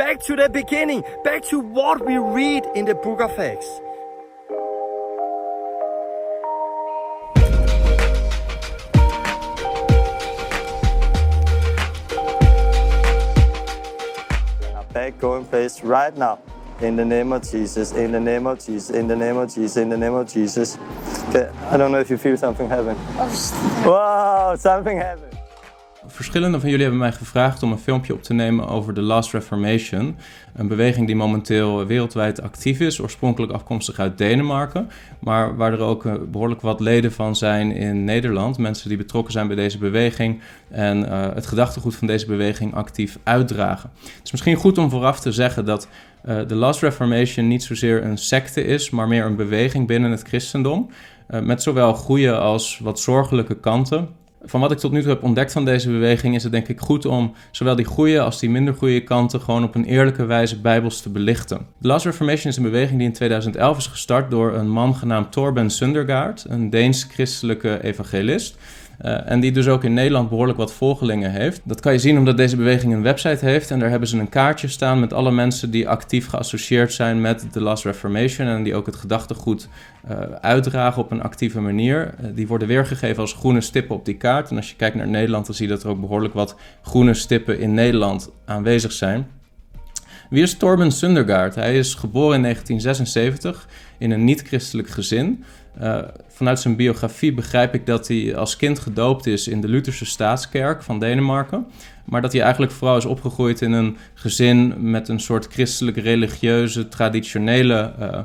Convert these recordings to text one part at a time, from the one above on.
back to the beginning, back to what we read in the book of Acts. Back going place right now. In the name of Jesus, in the name of Jesus, in the name of Jesus, in the name of Jesus. Okay, I don't know if you feel something happen. Oh, wow, something happened. Verschillende van jullie hebben mij gevraagd om een filmpje op te nemen over de Last Reformation. Een beweging die momenteel wereldwijd actief is, oorspronkelijk afkomstig uit Denemarken. Maar waar er ook eh, behoorlijk wat leden van zijn in Nederland. Mensen die betrokken zijn bij deze beweging en uh, het gedachtegoed van deze beweging actief uitdragen. Het is misschien goed om vooraf te zeggen dat de Last Reformation niet zozeer een secte is, maar meer een beweging binnen het christendom. Met zowel goede als wat zorgelijke kanten. Van wat ik tot nu toe heb ontdekt van deze beweging is het denk ik goed om zowel die goede als die minder goede kanten gewoon op een eerlijke wijze bijbels te belichten. De Last Reformation is een beweging die in 2011 is gestart door een man genaamd Torben Sundergaard, een Deens christelijke evangelist. Uh, en die dus ook in Nederland behoorlijk wat volgelingen heeft. Dat kan je zien omdat deze beweging een website heeft. En daar hebben ze een kaartje staan met alle mensen die actief geassocieerd zijn met de Last Reformation. En die ook het gedachtegoed uh, uitdragen op een actieve manier. Uh, die worden weergegeven als groene stippen op die kaart. En als je kijkt naar Nederland, dan zie je dat er ook behoorlijk wat groene stippen in Nederland aanwezig zijn. Wie is Torben Sundergaard? Hij is geboren in 1976 in een niet-christelijk gezin. Vanuit zijn biografie begrijp ik dat hij als kind gedoopt is in de Lutherse Staatskerk van Denemarken. Maar dat hij eigenlijk vooral is opgegroeid in een gezin met een soort christelijk religieuze, traditionele uh,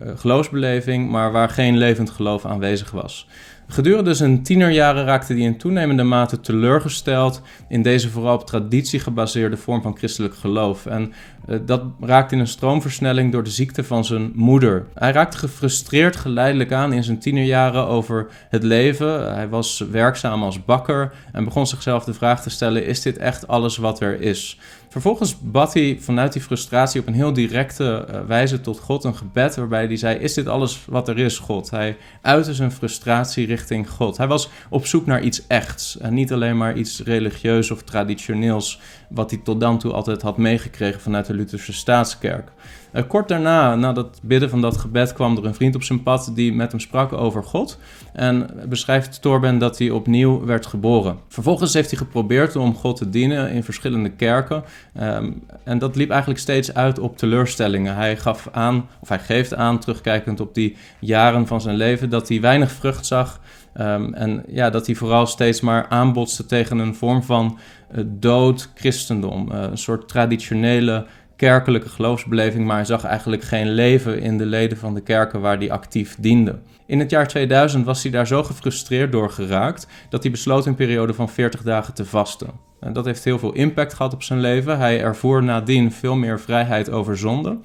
geloofsbeleving, maar waar geen levend geloof aanwezig was. Gedurende zijn tienerjaren raakte hij in toenemende mate teleurgesteld in deze vooral op traditie gebaseerde vorm van christelijk geloof. En uh, dat raakte in een stroomversnelling door de ziekte van zijn moeder. Hij raakte gefrustreerd geleidelijk aan in zijn tienerjaren over het leven. Hij was werkzaam als bakker en begon zichzelf de vraag te stellen: is dit echt alles wat er is? Vervolgens bad hij vanuit die frustratie op een heel directe uh, wijze tot God een gebed waarbij hij zei: Is dit alles wat er is, God? Hij uitte zijn frustratie richting God. Hij was op zoek naar iets echts en niet alleen maar iets religieus of traditioneels, wat hij tot dan toe altijd had meegekregen vanuit de Lutherse staatskerk. Uh, kort daarna, na dat bidden van dat gebed, kwam er een vriend op zijn pad die met hem sprak over God. En beschrijft Torben dat hij opnieuw werd geboren. Vervolgens heeft hij geprobeerd om God te dienen in verschillende kerken. Um, en dat liep eigenlijk steeds uit op teleurstellingen. Hij gaf aan, of hij geeft aan, terugkijkend op die jaren van zijn leven, dat hij weinig vrucht zag. Um, en ja, dat hij vooral steeds maar aanbotste tegen een vorm van uh, dood christendom. Uh, een soort traditionele kerkelijke geloofsbeleving, maar hij zag eigenlijk geen leven in de leden van de kerken waar hij actief diende. In het jaar 2000 was hij daar zo gefrustreerd door geraakt dat hij besloot een periode van 40 dagen te vasten. En dat heeft heel veel impact gehad op zijn leven. Hij ervoer nadien veel meer vrijheid over zonde.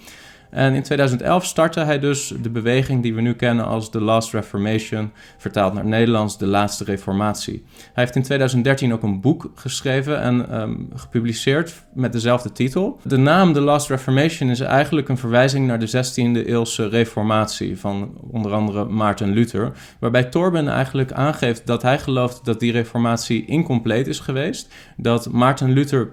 En in 2011 startte hij dus de beweging die we nu kennen als The Last Reformation, vertaald naar Nederlands, de laatste reformatie. Hij heeft in 2013 ook een boek geschreven en um, gepubliceerd met dezelfde titel. De naam The Last Reformation is eigenlijk een verwijzing naar de 16e eeuwse reformatie van onder andere Maarten Luther, waarbij Torben eigenlijk aangeeft dat hij gelooft dat die reformatie incompleet is geweest, dat Maarten Luther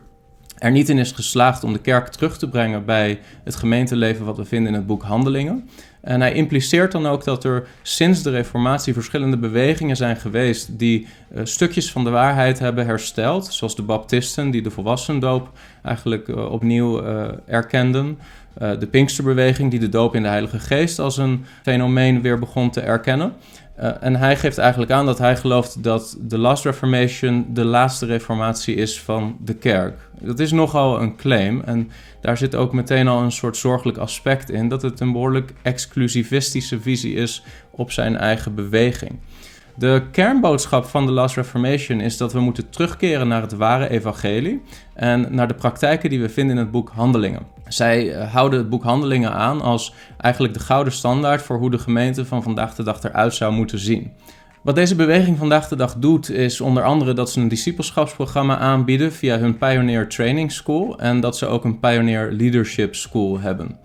er niet in is geslaagd om de kerk terug te brengen bij het gemeenteleven wat we vinden in het boek Handelingen. En hij impliceert dan ook dat er sinds de Reformatie verschillende bewegingen zijn geweest die uh, stukjes van de waarheid hebben hersteld, zoals de Baptisten die de volwassendoop eigenlijk uh, opnieuw uh, erkenden. de Pinksterbeweging die de doop in de Heilige Geest als een fenomeen weer begon te erkennen. Uh, en hij geeft eigenlijk aan dat hij gelooft dat de Last Reformation de laatste reformatie is van de kerk. Dat is nogal een claim en daar zit ook meteen al een soort zorgelijk aspect in dat het een behoorlijk exclusivistische visie is op zijn eigen beweging. De kernboodschap van de Last Reformation is dat we moeten terugkeren naar het ware evangelie en naar de praktijken die we vinden in het boek Handelingen. Zij uh, houden het boek Handelingen aan als eigenlijk de gouden standaard voor hoe de gemeente van vandaag de dag eruit zou moeten zien. Wat deze beweging vandaag de dag doet, is onder andere dat ze een discipelschapsprogramma aanbieden via hun Pioneer Training School en dat ze ook een Pioneer Leadership School hebben.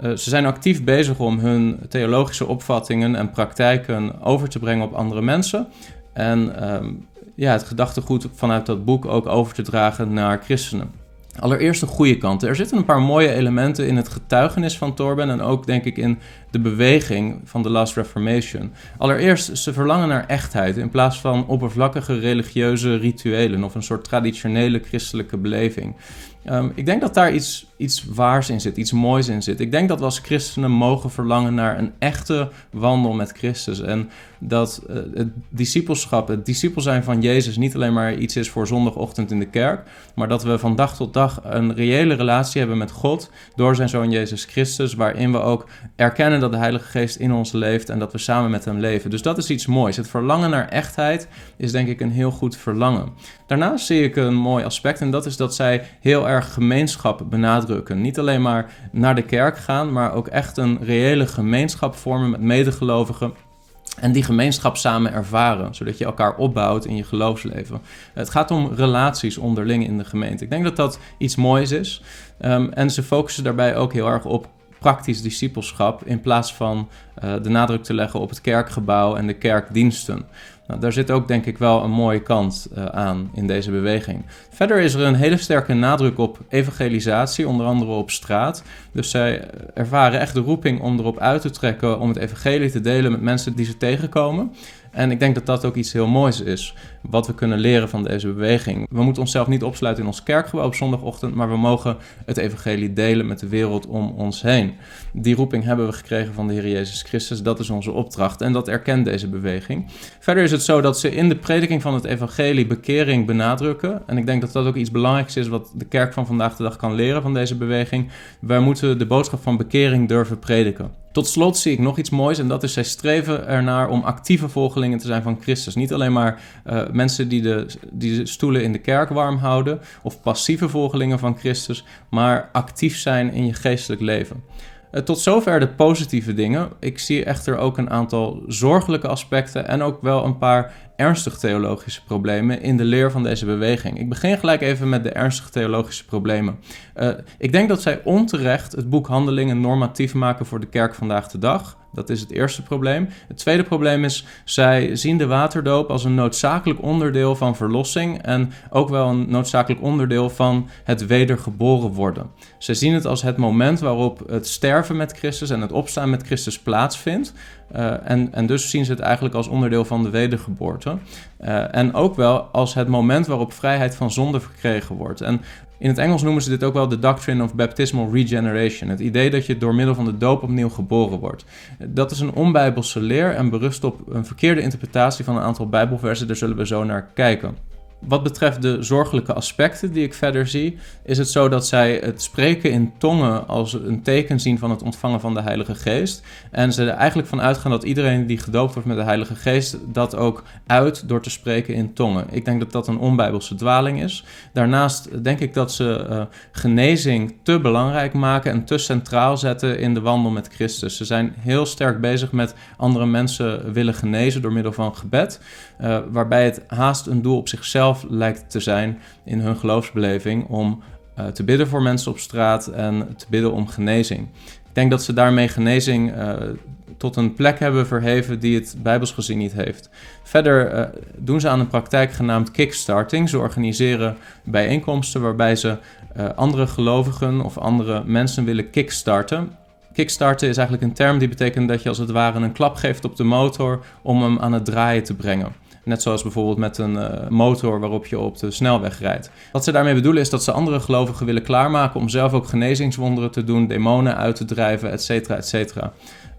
Uh, ze zijn actief bezig om hun theologische opvattingen en praktijken over te brengen op andere mensen. En um, ja, het gedachtegoed vanuit dat boek ook over te dragen naar christenen. Allereerst de goede kanten. Er zitten een paar mooie elementen in het getuigenis van Torben en ook denk ik in de beweging van de Last Reformation. Allereerst, ze verlangen naar echtheid in plaats van oppervlakkige religieuze rituelen of een soort traditionele christelijke beleving. Ehm, ik denk dat daar iets, iets waars in zit, iets moois in zit. Ik denk dat we als christenen mogen verlangen naar een echte wandel met Christus. En dat uh, het discipelschap, het discipel zijn van Jezus, niet alleen maar iets is voor zondagochtend in de kerk, maar dat we van dag tot dag een reële relatie hebben met God door zijn zoon Jezus Christus, waarin we ook erkennen dat de Heilige Geest in ons leeft en dat we samen met hem leven. Dus dat is iets moois. Het verlangen naar echtheid is denk ik een heel goed verlangen. Daarnaast zie ik een mooi aspect en dat is dat zij heel erg gemeenschap benadrukken. Niet alleen maar naar de kerk gaan, maar ook echt een reële gemeenschap vormen met medegelovigen. En die gemeenschap samen ervaren, zodat je elkaar opbouwt in je geloofsleven. Het gaat om relaties onderling in de gemeente. Ik denk dat dat iets moois is. Um, en ze focussen daarbij ook heel erg op praktisch discipelschap in plaats van uh, de nadruk te leggen op het kerkgebouw en de kerkdiensten. Nou, daar zit ook denk ik wel een mooie kant uh, aan in deze beweging. Verder is er een hele sterke nadruk op evangelisatie, onder andere op straat. Dus zij ervaren echt de roeping om erop uit te trekken om het evangelie te delen met mensen die ze tegenkomen. En ik denk dat dat ook iets heel moois is, wat we kunnen leren van deze beweging. We moeten onszelf niet opsluiten in ons kerkgebouw op zondagochtend, maar we mogen het evangelie delen met de wereld om ons heen. Die roeping hebben we gekregen van de Heer Jezus Christus, dat is onze opdracht en dat erkent deze beweging. Verder is het zo dat ze in de prediking van het evangelie bekering benadrukken. En ik denk dat dat ook iets belangrijks is wat de kerk van vandaag de dag kan leren van deze beweging. Wij moeten de boodschap van bekering durven prediken. Tot slot zie ik nog iets moois en dat is zij streven ernaar om actieve volgelingen te zijn van Christus. Niet alleen maar uh, mensen die de, die stoelen in de kerk warm houden of passieve volgelingen van Christus, maar actief zijn in je geestelijk leven. Uh, tot zover de positieve dingen. Ik zie echter ook een aantal zorgelijke aspecten en ook wel een paar ernstig theologische problemen in de leer van deze beweging. Ik begin gelijk even met de ernstige theologische problemen. Uh, ik denk dat zij onterecht het boek Handelingen normatief maken voor de kerk vandaag de dag. Dat is het eerste probleem. Het tweede probleem is, zij zien de waterdoop als een noodzakelijk onderdeel van verlossing en ook wel een noodzakelijk onderdeel van het wedergeboren worden. Zij zien het als het moment waarop het sterven met Christus en het opstaan met Christus plaatsvindt. Uh, en, en dus zien ze het eigenlijk als onderdeel van de wedergeboorte. Uh, en ook wel als het moment waarop vrijheid van zonde verkregen wordt. En in het Engels noemen ze dit ook wel de doctrine of baptismal regeneration. Het idee dat je door middel van de doop opnieuw geboren wordt. Dat is een onbijbelse leer en berust op een verkeerde interpretatie van een aantal Bijbelversen. Daar zullen we zo naar kijken. Wat betreft de zorgelijke aspecten die ik verder zie, is het zo dat zij het spreken in tongen als een teken zien van het ontvangen van de Heilige Geest. En ze er eigenlijk van uitgaan dat iedereen die gedoopt wordt met de Heilige Geest dat ook uit door te spreken in tongen. Ik denk dat dat een onbijbelse dwaling is. Daarnaast denk ik dat ze uh, genezing te belangrijk maken en te centraal zetten in de wandel met Christus. Ze zijn heel sterk bezig met andere mensen willen genezen door middel van gebed, uh, waarbij het haast een doel op zichzelf lijkt te zijn in hun geloofsbeleving om uh, te bidden voor mensen op straat en te bidden om genezing. Ik denk dat ze daarmee genezing uh, tot een plek hebben verheven die het bijbels gezien niet heeft. Verder uh, doen ze aan een praktijk genaamd kickstarting. Ze organiseren bijeenkomsten waarbij ze andere gelovigen of andere mensen willen kickstarten. Kickstarten is eigenlijk een term die betekent dat je als het ware een klap geeft op de motor om hem aan het draaien te brengen. Net zoals bijvoorbeeld met een uh, motor waarop je op de snelweg rijdt. Wat ze daarmee bedoelen is dat ze andere gelovigen willen klaarmaken om zelf ook genezingswonderen te doen, demonen uit te drijven, et cetera, et cetera.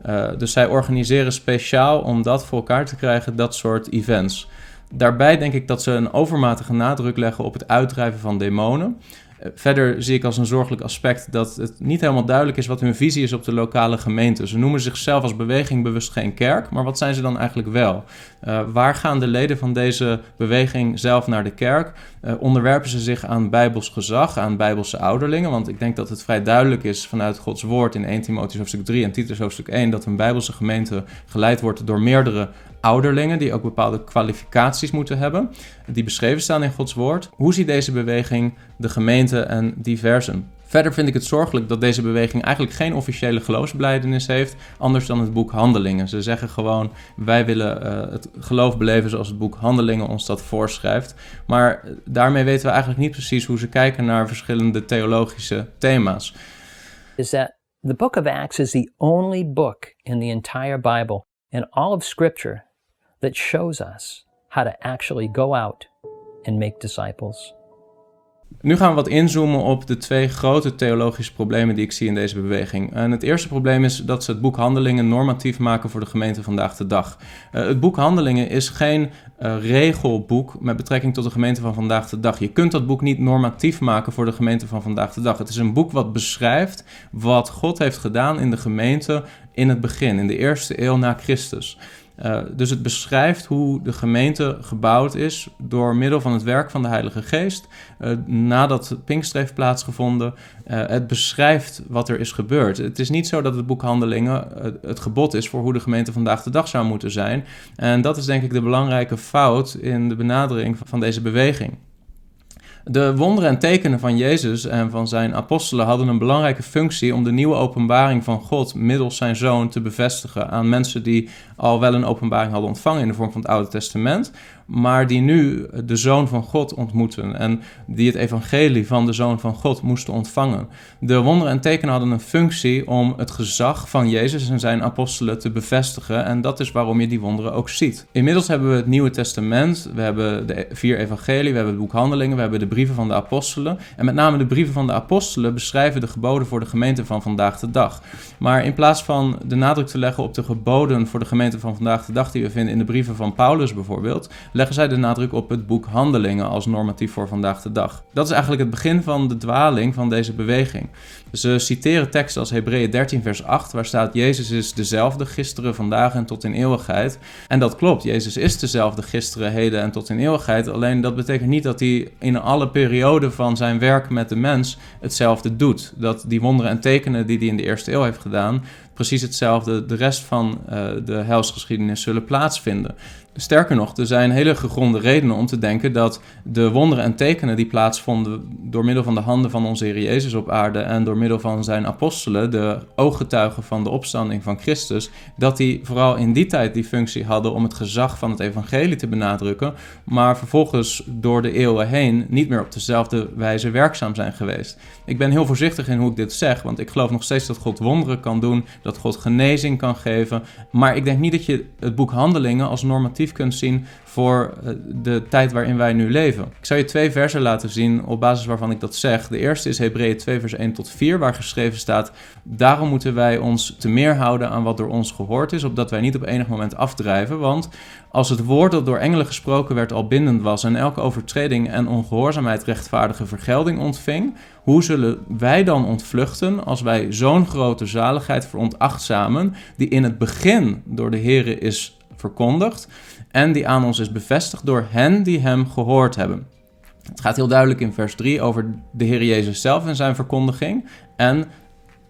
Uh, dus zij organiseren speciaal om dat voor elkaar te krijgen, dat soort events. Daarbij denk ik dat ze een overmatige nadruk leggen op het uitdrijven van demonen. Verder zie ik als een zorgelijk aspect dat het niet helemaal duidelijk is wat hun visie is op de lokale gemeente. Ze noemen zichzelf als beweging bewust geen kerk, maar wat zijn ze dan eigenlijk wel? Uh, waar gaan de leden van deze beweging zelf naar de kerk? Uh, onderwerpen ze zich aan bijbels gezag, aan bijbelse ouderlingen? Want ik denk dat het vrij duidelijk is vanuit Gods woord in 1 Timotheus hoofdstuk 3 en Titus hoofdstuk 1 dat een bijbelse gemeente geleid wordt door meerdere ouderlingen die ook bepaalde kwalificaties moeten hebben, die beschreven staan in Gods woord. Hoe ziet deze beweging de gemeente en diversen? Verder vind ik het zorgelijk dat deze beweging eigenlijk geen officiële geloofsbeleidenis heeft, anders dan het boek Handelingen. Ze zeggen gewoon: wij willen uh, het geloof beleven zoals het boek Handelingen ons dat voorschrijft. Maar daarmee weten we eigenlijk niet precies hoe ze kijken naar verschillende theologische thema's. Is that the book of Acts is the only book in the entire Bible and all of Scripture that shows us how to actually go out and make disciples. Nu gaan we wat inzoomen op de twee grote theologische problemen die ik zie in deze beweging. En het eerste probleem is dat ze het boek Handelingen normatief maken voor de gemeente vandaag de dag. Uh, het boek Handelingen is geen uh, regelboek met betrekking tot de gemeente van vandaag de dag. Je kunt dat boek niet normatief maken voor de gemeente van vandaag de dag. Het is een boek wat beschrijft wat God heeft gedaan in de gemeente in het begin, in de eerste eeuw na Christus. Uh, dus het beschrijft hoe de gemeente gebouwd is door middel van het werk van de Heilige Geest. Uh, nadat Pinkster heeft plaatsgevonden. Uh, het beschrijft wat er is gebeurd. Het is niet zo dat het boek Handelingen het gebod is voor hoe de gemeente vandaag de dag zou moeten zijn. En dat is denk ik de belangrijke fout in de benadering van deze beweging. De wonderen en tekenen van Jezus en van zijn apostelen hadden een belangrijke functie om de nieuwe openbaring van God middels zijn zoon te bevestigen aan mensen die al wel een openbaring hadden ontvangen in de vorm van het Oude Testament, maar die nu de Zoon van God ontmoeten en die het evangelie van de Zoon van God moesten ontvangen. De wonderen en tekenen hadden een functie om het gezag van Jezus en zijn apostelen te bevestigen en dat is waarom je die wonderen ook ziet. Inmiddels hebben we het Nieuwe Testament, we hebben de vier evangelie, we hebben het boek Handelingen, we hebben de brieven van de apostelen en met name de brieven van de apostelen beschrijven de geboden voor de gemeente van vandaag de dag. Maar in plaats van de nadruk te leggen op de geboden voor de gemeente van vandaag de dag die we vinden in de brieven van Paulus bijvoorbeeld, leggen zij de nadruk op het boek Handelingen als normatief voor vandaag de dag. Dat is eigenlijk het begin van de dwaling van deze beweging. Ze citeren teksten als Hebreeën 13 vers 8 waar staat Jezus is dezelfde gisteren, vandaag en tot in eeuwigheid. En dat klopt, Jezus is dezelfde gisteren, heden en tot in eeuwigheid. Alleen dat betekent niet dat hij in alle perioden van zijn werk met de mens hetzelfde doet. Dat die wonderen en tekenen die hij in de eerste eeuw heeft gedaan, precies hetzelfde de rest van uh, de helsgeschiedenis zullen plaatsvinden. Sterker nog, er zijn hele gegronde redenen om te denken dat de wonderen en tekenen die plaatsvonden door middel van de handen van onze Heer Jezus op aarde en door middel van zijn apostelen, de ooggetuigen van de opstanding van Christus, dat die vooral in die tijd die functie hadden om het gezag van het evangelie te benadrukken, maar vervolgens door de eeuwen heen niet meer op dezelfde wijze werkzaam zijn geweest. Ik ben heel voorzichtig in hoe ik dit zeg, want ik geloof nog steeds dat God wonderen kan doen, dat God genezing kan geven, maar ik denk niet dat je het boek Handelingen als normatief kunt zien voor eh, de tijd waarin wij nu leven. Ik zal je twee versen laten zien op basis waarvan ik dat zeg. De eerste is Hebreeën 2 vers 1 tot 4 waar geschreven staat: Daarom moeten wij ons te meer houden aan wat door ons gehoord is, opdat wij niet op enig moment afdrijven, want als het woord dat door engelen gesproken werd al bindend was en elke overtreding en ongehoorzaamheid rechtvaardige vergelding ontving, hoe zullen wij dan ontvluchten als wij zo'n grote zaligheid veronachtzamen, die in het begin door de Here is verkondigd en die aan ons is bevestigd door hen die hem gehoord hebben. Het gaat heel duidelijk in vers 3 over de Heer Jezus zelf en zijn verkondiging en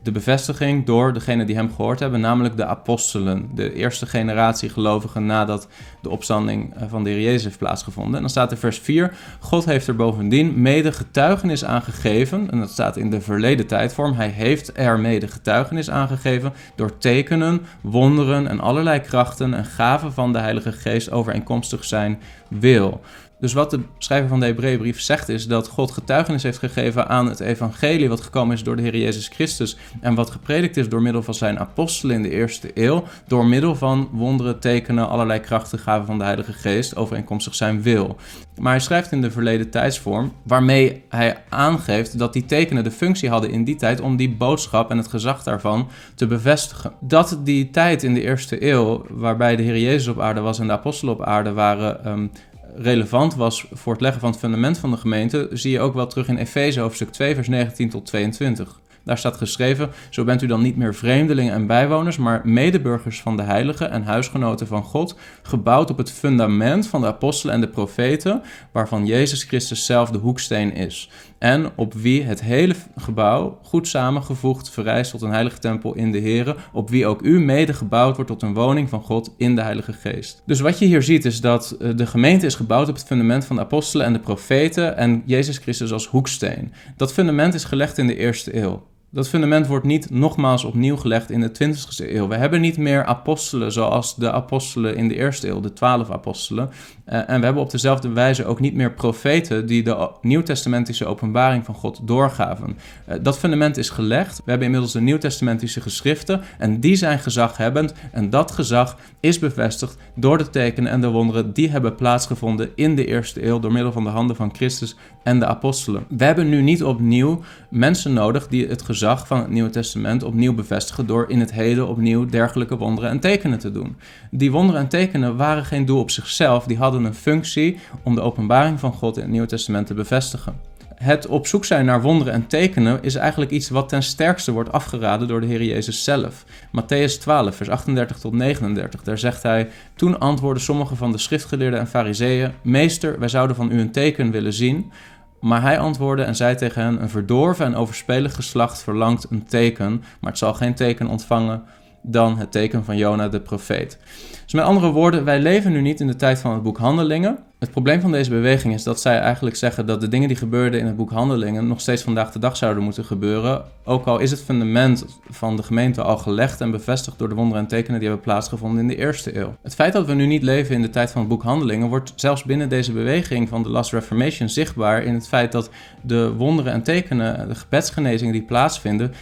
de bevestiging door degene die hem gehoord hebben, namelijk de apostelen, de eerste generatie gelovigen nadat de opstanding eh, van de Heer Jezus heeft plaatsgevonden. En dan staat in vers 4, God heeft er bovendien mede getuigenis aangegeven, en dat staat in de verleden tijdvorm, hij heeft er mede getuigenis aangegeven door tekenen, wonderen en allerlei krachten en gaven van de Heilige Geest overeenkomstig zijn wil. Dus wat de schrijver van de Hebreeënbrief zegt is dat God getuigenis heeft gegeven aan het evangelie wat gekomen is door de Heer Jezus Christus en wat gepredikt is door middel van zijn apostelen in de eerste eeuw, door middel van wonderen, tekenen, allerlei krachten, gaven van de Heilige Geest, overeenkomstig zijn wil. Maar hij schrijft in de verleden tijdsvorm, waarmee hij aangeeft dat die tekenen de functie hadden in die tijd om die boodschap en het gezag daarvan te bevestigen. Dat die tijd in de eerste eeuw, waarbij de Heer Jezus op aarde was en de apostelen op aarde waren, um, relevant was voor het leggen van het fundament van de gemeente, zie je ook wel terug in Efeze hoofdstuk 2, vers 19 tot 22. Daar staat geschreven: Zo bent u dan niet meer vreemdelingen en bijwoners, maar medeburgers van de heiligen en huisgenoten van God, gebouwd op het fundament van de apostelen en de profeten, waarvan Jezus Christus zelf de hoeksteen is. En op wie het hele gebouw goed samengevoegd verrijst tot een heilige tempel in de Here, op wie ook u mede gebouwd wordt tot een woning van God in de Heilige Geest. Dus wat je hier ziet is dat eh, de gemeente is gebouwd op het fundament van de apostelen en de profeten en Jezus Christus als hoeksteen. Dat fundament is gelegd in de eerste eeuw. Dat fundament wordt niet nogmaals opnieuw gelegd in de 20e eeuw. We hebben niet meer apostelen zoals de apostelen in de eerste eeuw, de twaalf apostelen. Uh, en we hebben op dezelfde wijze ook niet meer profeten die de nieuwtestamentische openbaring van God doorgaven. Uh, dat fundament is gelegd. We hebben inmiddels de nieuwtestamentische geschriften en die zijn gezaghebbend. En dat gezag is bevestigd door de tekenen en de wonderen die hebben plaatsgevonden in de eerste eeuw door middel van de handen van Christus en de apostelen. We hebben nu niet opnieuw mensen nodig die het gezag van het Nieuwe Testament opnieuw bevestigen door in het heden opnieuw dergelijke wonderen en tekenen te doen. Die wonderen en tekenen waren geen doel op zichzelf, die hadden een functie om de openbaring van God in het Nieuwe Testament te bevestigen. Het op zoek zijn naar wonderen en tekenen is eigenlijk iets wat ten sterkste wordt afgeraden door de Heer Jezus zelf. Matthäus 12, vers 38 tot 39, daar zegt hij: Toen antwoordden sommige van de schriftgeleerden en fariseeën: Meester, wij zouden van u een teken willen zien. Maar hij antwoordde en zei tegen hen: Een verdorven en overspelig geslacht verlangt een teken, maar het zal geen teken ontvangen dan het teken van Jona de profeet. Dus met andere woorden, wij leven nu niet in de tijd van het boek Handelingen. Het probleem van deze beweging is dat zij eigenlijk zeggen dat de dingen die gebeurden in het boek Handelingen nog steeds vandaag de dag zouden moeten gebeuren. Ook al is het fundament van de gemeente al gelegd en bevestigd door de wonderen en tekenen die hebben plaatsgevonden in de eerste eeuw. Het feit dat we nu niet leven in de tijd van het boek Handelingen wordt zelfs binnen deze beweging van de Last Reformation zichtbaar in het feit dat de wonderen en tekenen, de gebedsgenezingen die plaatsvinden,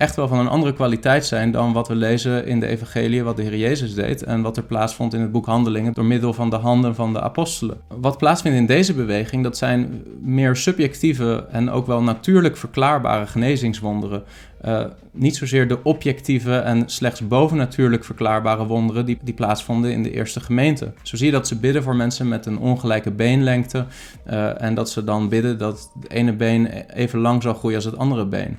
echt wel van een andere kwaliteit zijn dan wat we lezen in de evangelie, wat de Heer Jezus deed en wat er plaatsvond in het boek Handelingen door middel van de handen van de apostelen. Wat plaatsvindt in deze beweging, dat zijn meer subjectieve en ook wel natuurlijk verklaarbare genezingswonderen. Uh, niet zozeer de objectieve en slechts bovennatuurlijk verklaarbare wonderen die, die plaatsvonden in de eerste gemeente. Zo zie je dat ze bidden voor mensen met een ongelijke beenlengte uh, en dat ze dan bidden dat het ene been even lang zal groeien als het andere been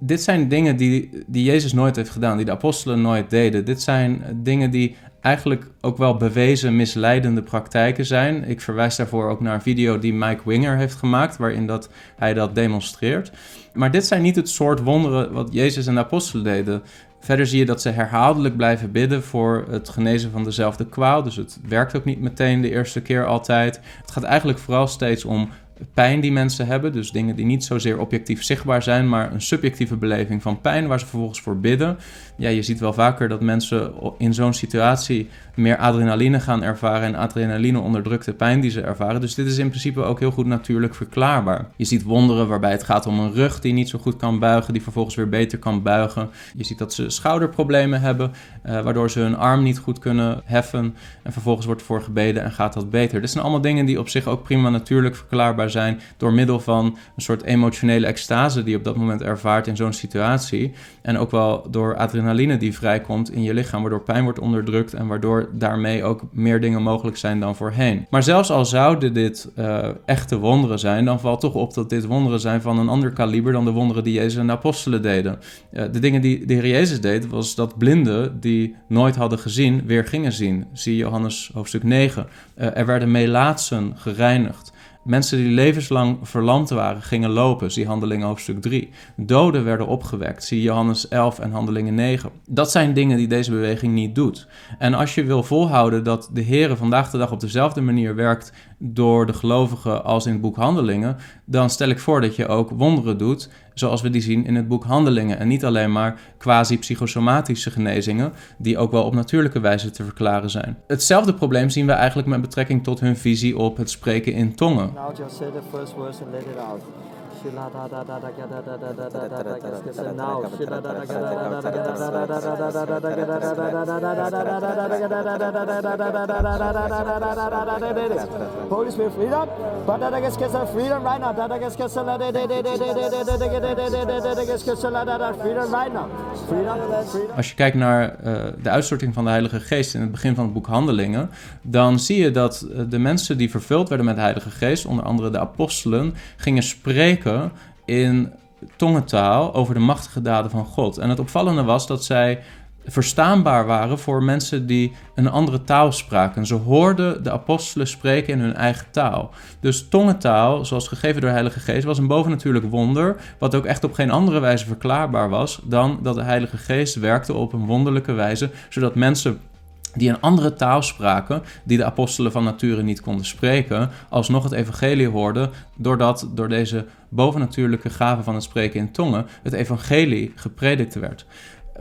dit zijn dingen die, die Jezus nooit heeft gedaan, die de apostelen nooit deden. Dit zijn dingen die eigenlijk ook wel bewezen misleidende praktijken zijn. Ik verwijs daarvoor ook naar een video die Mike Winger heeft gemaakt, waarin dat, hij dat demonstreert. Maar dit zijn niet het soort wonderen wat Jezus en de apostelen deden. Verder zie je dat ze herhaaldelijk blijven bidden voor het genezen van dezelfde kwaal. Dus het werkt ook niet meteen de eerste keer altijd. Het gaat eigenlijk vooral steeds om pijn die mensen hebben. Dus dingen die niet zozeer objectief zichtbaar zijn, maar een subjectieve beleving van pijn waar ze vervolgens voor bidden. Ja, je ziet wel vaker dat mensen in zo'n situatie meer adrenaline gaan ervaren en adrenaline onderdrukte pijn die ze ervaren. Dus dit is in principe ook heel goed natuurlijk verklaarbaar. Je ziet wonderen waarbij het gaat om een rug die niet zo goed kan buigen, die vervolgens weer beter kan buigen. Je ziet dat ze schouderproblemen hebben, uh, waardoor ze hun arm niet goed kunnen heffen. En vervolgens wordt ervoor gebeden en gaat dat beter. Dit zijn allemaal dingen die op zich ook prima natuurlijk verklaarbaar zijn door middel van een soort emotionele extase die je op dat moment ervaart in zo'n situatie. En ook wel door adrenaline die vrijkomt in je lichaam, waardoor pijn wordt onderdrukt en waardoor daarmee ook meer dingen mogelijk zijn dan voorheen. Maar zelfs al zouden dit uh, echte wonderen zijn, dan valt toch op dat dit wonderen zijn van een ander kaliber dan de wonderen die Jezus en de apostelen deden. Uh, de dingen die de Heer Jezus deed, was dat blinden die nooit hadden gezien, weer gingen zien. Zie Johannes hoofdstuk 9. Uh, er werden melaatsen gereinigd. Mensen die levenslang verlamd waren, gingen lopen. Zie Handelingen hoofdstuk 3. Doden werden opgewekt. Zie Johannes 11 en Handelingen 9. Dat zijn dingen die deze beweging niet doet. En als je wil volhouden dat de Heer vandaag de dag op dezelfde manier werkt door de gelovigen als in het boek Handelingen, dan stel ik voor dat je ook wonderen doet, zoals we die zien in het boek Handelingen. En niet alleen maar quasi-psychosomatische genezingen, die ook wel op natuurlijke wijze te verklaren zijn. Hetzelfde probleem zien we eigenlijk met betrekking tot hun visie op het spreken in tongen. Holy Spirit freedom. freedom. Als je kijkt naar uh, de uitstorting van de Heilige Geest in het begin van het boek Handelingen, dan zie je dat de mensen die vervuld werden met de Heilige Geest, onder andere de apostelen, gingen spreken in tongentaal over de machtige daden van God. En het opvallende was dat zij verstaanbaar waren voor mensen die een andere taal spraken. Ze hoorden de apostelen spreken in hun eigen taal. Dus tongentaal, zoals gegeven door de Heilige Geest, was een bovennatuurlijk wonder, wat ook echt op geen andere wijze verklaarbaar was dan dat de Heilige Geest werkte op een wonderlijke wijze, zodat mensen die een andere taal spraken, die de apostelen van nature niet konden spreken, alsnog het evangelie hoorden, doordat door deze bovennatuurlijke gave van het spreken in tongen het evangelie gepredikt werd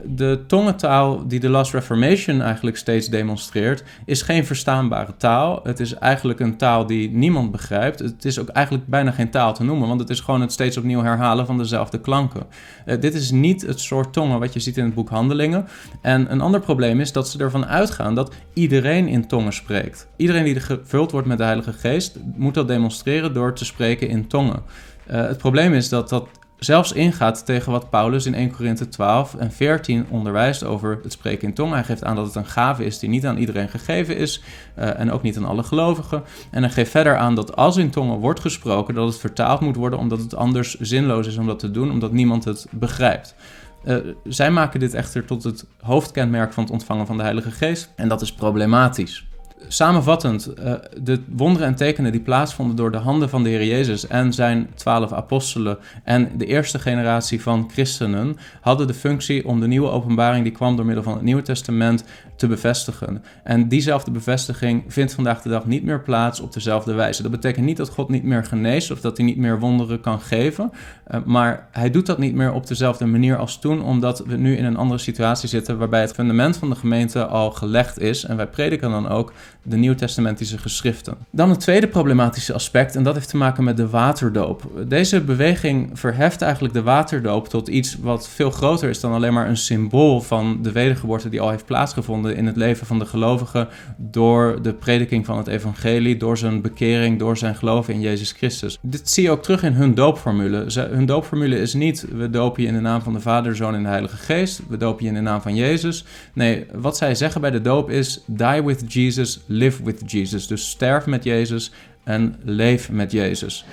de tongentaal die de Last Reformation eigenlijk steeds demonstreert, is geen verstaanbare taal. Het is eigenlijk een taal die niemand begrijpt. Het is ook eigenlijk bijna geen taal te noemen, want het is gewoon het steeds opnieuw herhalen van dezelfde klanken. Uh, dit is niet het soort tongen wat je ziet in het boek Handelingen. En een ander probleem is dat ze ervan uitgaan dat iedereen in tongen spreekt. Iedereen die gevuld wordt met de Heilige Geest moet dat demonstreren door te spreken in tongen. Uh, het probleem is dat dat zelfs ingaat tegen wat Paulus in 1 Korinthe 12 en 14 onderwijst over het spreken in tongen. Hij geeft aan dat het een gave is die niet aan iedereen gegeven is uh, en ook niet aan alle gelovigen. En hij geeft verder aan dat als in tongen wordt gesproken, dat het vertaald moet worden omdat het anders zinloos is om dat te doen, omdat niemand het begrijpt. Uh, zij maken dit echter tot het hoofdkenmerk van het ontvangen van de Heilige Geest en dat is problematisch samenvattend, uh, de wonderen en tekenen die plaatsvonden door de handen van de Heer Jezus en zijn twaalf apostelen en de eerste generatie van christenen hadden de functie om de nieuwe openbaring die kwam door middel van het Nieuwe Testament te bevestigen. En diezelfde bevestiging vindt vandaag de dag niet meer plaats op dezelfde wijze. Dat betekent niet dat God niet meer geneest of dat hij niet meer wonderen kan geven, uh, maar hij doet dat niet meer op dezelfde manier als toen, omdat we nu in een andere situatie zitten waarbij het fundament van de gemeente al gelegd is en wij prediken dan ook de Nieuwtestamentische geschriften. Dan het tweede problematische aspect, en dat heeft te maken met de waterdoop. Deze beweging verheft eigenlijk de waterdoop tot iets wat veel groter is dan alleen maar een symbool van de wedergeboorte die al heeft plaatsgevonden in het leven van de gelovige door de prediking van het evangelie, door zijn bekering, door zijn geloof in Jezus Christus. Dit zie je ook terug in hun doopformule. hun doopformule is niet we dopen je in de naam van de Vader, Zoon en de Heilige Geest, we dopen je in de naam van Jezus. Nee, wat zij zeggen bij de doop is die with Jesus, live with Jesus. Dus sterf met Jezus en leef met Jezus.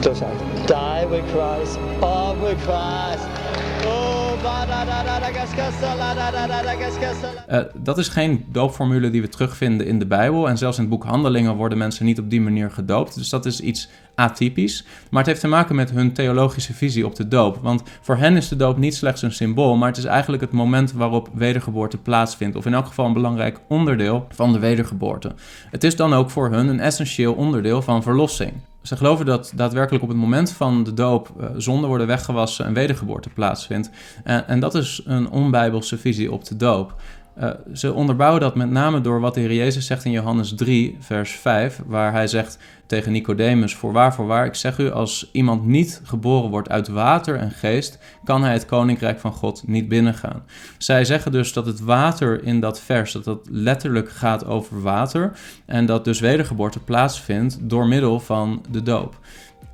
Die with Christ, all with Christ. Uh, dat is geen doopformule die we terugvinden in de Bijbel. En zelfs in het boek Handelingen worden mensen niet op die manier gedoopt. Dus dat is iets atypisch. Maar het heeft te maken met hun theologische visie op de doop. Want voor hen is de doop niet slechts een symbool, maar het is eigenlijk het moment waarop wedergeboorte plaatsvindt. Of in elk geval een belangrijk onderdeel van de wedergeboorte. Het is dan ook voor hun een essentieel onderdeel van verlossing. Ze geloven dat daadwerkelijk op het moment van de doop uh, zonden worden weggewassen en wedergeboorte plaatsvindt. En, en dat is een onbijbelse visie op de doop. Uh, ze onderbouwen dat met name door wat de Heer Jezus zegt in Johannes 3, vers 5, waar hij zegt tegen Nicodemus: Voorwaar, voorwaar, ik zeg u, als iemand niet geboren wordt uit water en geest, kan hij het koninkrijk van God niet binnengaan. Zij zeggen dus dat het water in dat vers, dat dat letterlijk gaat over water en dat dus wedergeboorte plaatsvindt door middel van de doop.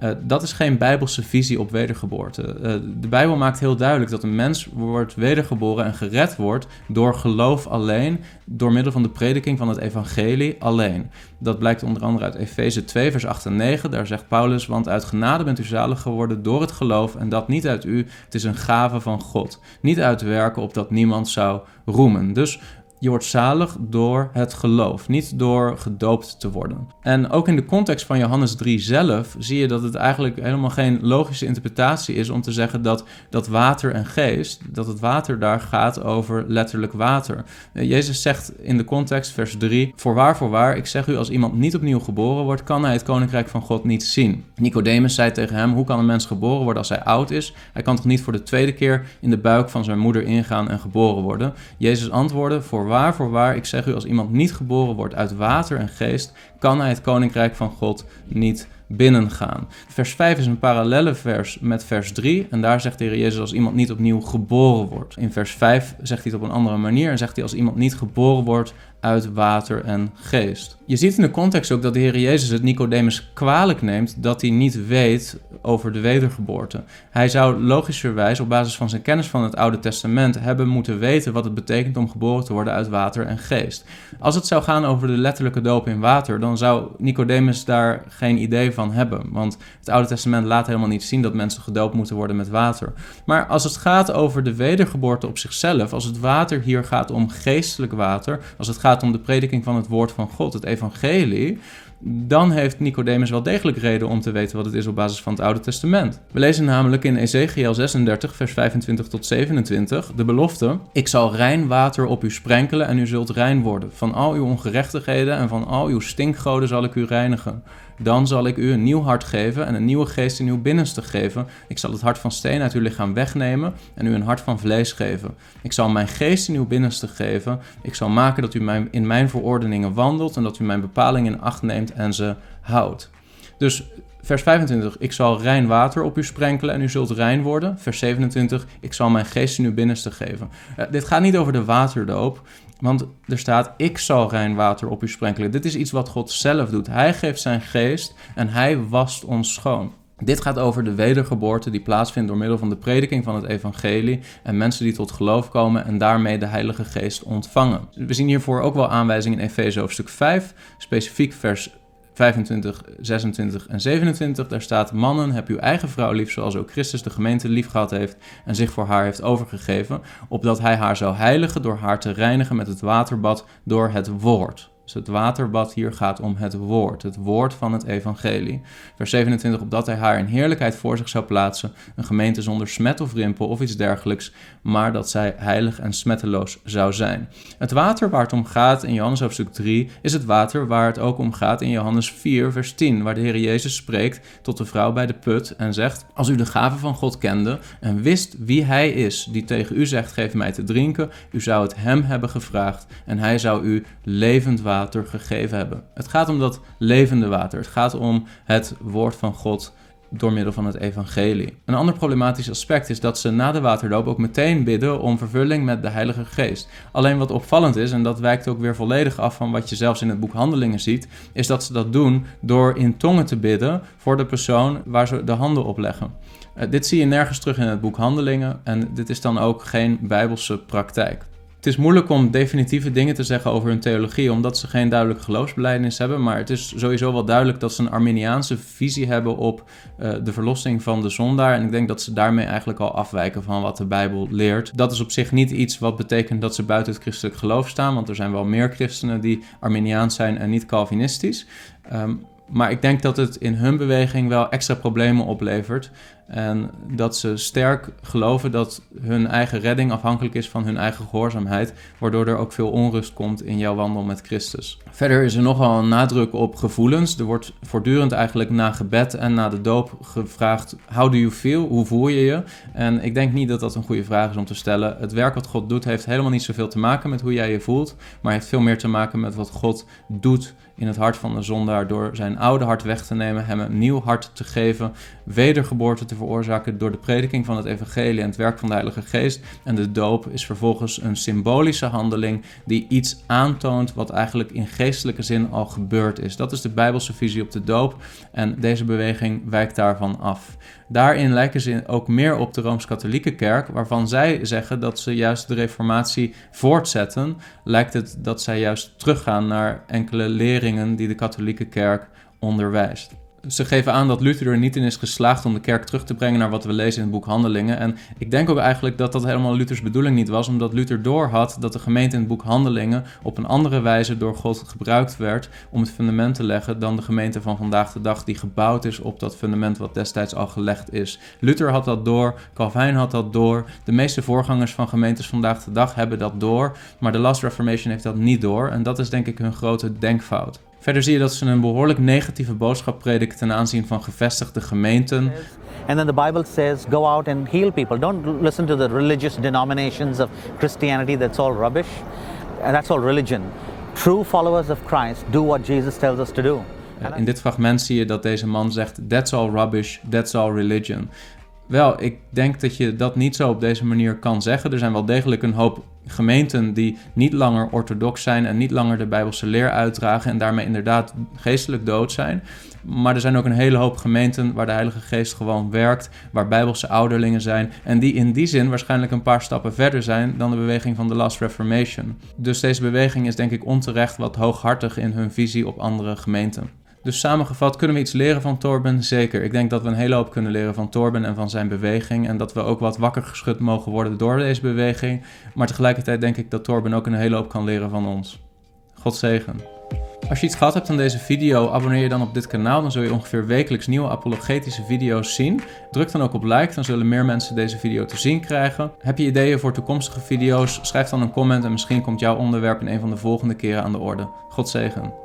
Uh, dat is geen bijbelse visie op wedergeboorte. Uh, de Bijbel maakt heel duidelijk dat een mens wordt wedergeboren en gered wordt door geloof alleen, door middel van de prediking van het evangelie alleen. Dat blijkt onder andere uit Efeze 2, vers 8 en 9. Daar zegt Paulus, want uit genade bent u zalig geworden door het geloof en dat niet uit u, het is een gave van God. Niet uit werken opdat niemand zou roemen. Dus je wordt zalig door het geloof, niet door gedoopt te worden. En ook in de context van Johannes 3 zelf zie je dat het eigenlijk helemaal geen logische interpretatie is om te zeggen dat dat water en geest, dat het water daar gaat over letterlijk water. Eh, Jezus zegt in de context, vers 3, voorwaar, voorwaar, ik zeg u, als iemand niet opnieuw geboren wordt, kan hij het koninkrijk van God niet zien. Nicodemus zei tegen hem, hoe kan een mens geboren worden als hij oud is? Hij kan toch niet voor de tweede keer in de buik van zijn moeder ingaan en geboren worden? Jezus antwoordde, voorwaar, waar voor waar, ik zeg u, als iemand niet geboren wordt uit water en geest, kan hij het koninkrijk van God niet binnengaan. Vers 5 is een parallelle vers met vers 3. En daar zegt de Heer Jezus als iemand niet opnieuw geboren wordt. In vers 5 zegt hij het op een andere manier. En zegt hij als iemand niet geboren wordt uit water en geest. Je ziet in de context ook dat de Heer Jezus het Nicodemus kwalijk neemt dat hij niet weet over de wedergeboorte. Hij zou logischerwijs op basis van zijn kennis van het Oude Testament hebben moeten weten wat het betekent om geboren te worden uit water en geest. Als het zou gaan over de letterlijke doop in water, dan zou Nicodemus daar geen idee van hebben. Want het Oude Testament laat helemaal niet zien dat mensen gedoopt moeten worden met water. Maar als het gaat over de wedergeboorte op zichzelf, als het water hier gaat om geestelijk water, als het gaat om de prediking van het woord van God, het evangelie, dan heeft Nicodemus wel degelijk reden om te weten wat het is op basis van het Oude Testament. We lezen namelijk in Ezekiel 36, vers 25 tot 27 de belofte: Ik zal rein water op u sprenkelen en u zult rein worden. Van al uw ongerechtigheden en van al uw stinkgoden zal ik u reinigen. Dan zal ik u een nieuw hart geven en een nieuwe geest in uw binnenste geven. Ik zal het hart van steen uit uw lichaam wegnemen en u een hart van vlees geven. Ik zal mijn geest in uw binnenste geven. Ik zal maken dat u in mijn verordeningen wandelt en dat u mijn bepalingen in acht neemt en ze houdt. Dus vers 25, ik zal rein water op u sprenkelen en u zult rein worden. Vers 27, ik zal mijn geest in uw binnenste geven. Uh, dit gaat niet over de waterdoop. Want er staat, ik zal rein water op u sprenkelen. Dit is iets wat God zelf doet. Hij geeft zijn geest en hij wast ons schoon. Dit gaat over de wedergeboorte die plaatsvindt door middel van de prediking van het evangelie en mensen die tot geloof komen en daarmee de Heilige Geest ontvangen. We zien hiervoor ook wel aanwijzingen in Efeze hoofdstuk 5, specifiek vers 25, 26 en 27. Daar staat: Mannen, heb uw eigen vrouw lief, zoals ook Christus de gemeente lief gehad heeft en zich voor haar heeft overgegeven, opdat hij haar zou heiligen door haar te reinigen met het waterbad door het woord. Dus het waterbad hier gaat om het woord, het woord van het evangelie. Vers 27, opdat hij haar in heerlijkheid voor zich zou plaatsen, een gemeente zonder smet of rimpel of iets dergelijks, maar dat zij heilig en smetteloos zou zijn. Het water waar het om gaat in Johannes hoofdstuk 3 is het water waar het ook om gaat in Johannes 4, vers 10, waar de Heer Jezus spreekt tot de vrouw bij de put en zegt, als u de gave van God kende en wist wie hij is, die tegen u zegt, geef mij te drinken, u zou het hem hebben gevraagd en hij zou u levend water gegeven hebben. Het gaat om dat levende water. Het gaat om het woord van God door middel van het evangelie. Een ander problematisch aspect is dat ze na de waterdoop ook meteen bidden om vervulling met de Heilige Geest. Alleen wat opvallend is, en dat wijkt ook weer volledig af van wat je zelfs in het boek Handelingen ziet, is dat ze dat doen door in tongen te bidden voor de persoon waar ze de handen op leggen. Uh, dit zie je nergens terug in het boek Handelingen en dit is dan ook geen bijbelse praktijk. Het is moeilijk om definitieve dingen te zeggen over hun theologie, omdat ze geen duidelijk geloofsbelijdenis hebben. Maar het is sowieso wel duidelijk dat ze een Arminiaanse visie hebben op uh, de verlossing van de zondaar. En ik denk dat ze daarmee eigenlijk al afwijken van wat de Bijbel leert. Dat is op zich niet iets wat betekent dat ze buiten het christelijk geloof staan, want er zijn wel meer christenen die Arminiaans zijn en niet Calvinistisch. Um, maar ik denk dat het in hun beweging wel extra problemen oplevert. En dat ze sterk geloven dat hun eigen redding afhankelijk is van hun eigen gehoorzaamheid, waardoor er ook veel onrust komt in jouw wandel met Christus. Verder is er nogal een nadruk op gevoelens. Er wordt voortdurend eigenlijk na gebed en na de doop gevraagd: How do you feel? Hoe voel je je? En ik denk niet dat dat een goede vraag is om te stellen. Het werk wat God doet heeft helemaal niet zoveel te maken met hoe jij je voelt, maar heeft veel meer te maken met wat God doet in het hart van de zondaar door zijn oude hart weg te nemen, hem een nieuw hart te geven, wedergeboorte te veroorzaken door de prediking van het evangelie en het werk van de Heilige Geest. En de doop is vervolgens een symbolische handeling die iets aantoont wat eigenlijk in geestelijke zin al gebeurd is. Dat is de Bijbelse visie op de doop en deze beweging wijkt daarvan af. Daarin lijken ze ook meer op de Rooms-Katholieke Kerk, waarvan zij zeggen dat ze juist de Reformatie voortzetten. Lijkt het dat zij juist teruggaan naar enkele leringen die de Katholieke Kerk onderwijst ze geven aan dat Luther er niet in is geslaagd om de kerk terug te brengen naar wat we lezen in het boek Handelingen. En ik denk ook eigenlijk dat dat helemaal Luthers bedoeling niet was, omdat Luther doorhad dat de gemeente in het boek Handelingen op een andere wijze door God gebruikt werd om het fundament te leggen dan de gemeente van vandaag de dag, die gebouwd is op dat fundament wat destijds al gelegd is. Luther had dat door, Calvijn had dat door, de meeste voorgangers van gemeentes vandaag de dag hebben dat door, maar de Last Reformation heeft dat niet door. En dat is denk ik hun grote denkfout. Verder zie je dat ze een behoorlijk negatieve boodschap prediken ten aanzien van gevestigde gemeenten. And then the Bible says, go out and heal people. Don't listen to the religious denominations of Christianity. That's all rubbish. And that's all religion. True followers of Christ do what Jesus tells us to do. In dit fragment zie je dat deze man zegt: That's all rubbish, that's all religion. Wel, ik denk dat je dat niet zo op deze manier kan zeggen. Er zijn wel degelijk een hoop gemeenten die niet langer orthodox zijn en niet langer de Bijbelse leer uitdragen en daarmee inderdaad geestelijk dood zijn. Maar er zijn ook een hele hoop gemeenten waar de Heilige Geest gewoon werkt, waar Bijbelse ouderlingen zijn en die in die zin waarschijnlijk een paar stappen verder zijn dan de beweging van de Last Reformation. Dus deze beweging is denk ik onterecht wat hooghartig in hun visie op andere gemeenten. Dus samengevat, kunnen we iets leren van Torben? Zeker. Ik denk dat we een hele hoop kunnen leren van Torben en van zijn beweging. En dat we ook wat wakker geschud mogen worden door deze beweging. Maar tegelijkertijd denk ik dat Torben ook een hele hoop kan leren van ons. God zegen. Als je iets gehad hebt aan deze video, abonneer je dan op dit kanaal. Dan zul je ongeveer wekelijks nieuwe apologetische video's zien. Druk dan ook op like, dan zullen meer mensen deze video te zien krijgen. Heb je ideeën voor toekomstige video's? Schrijf dan een comment en misschien komt jouw onderwerp in een van de volgende keren aan de orde. God zegen.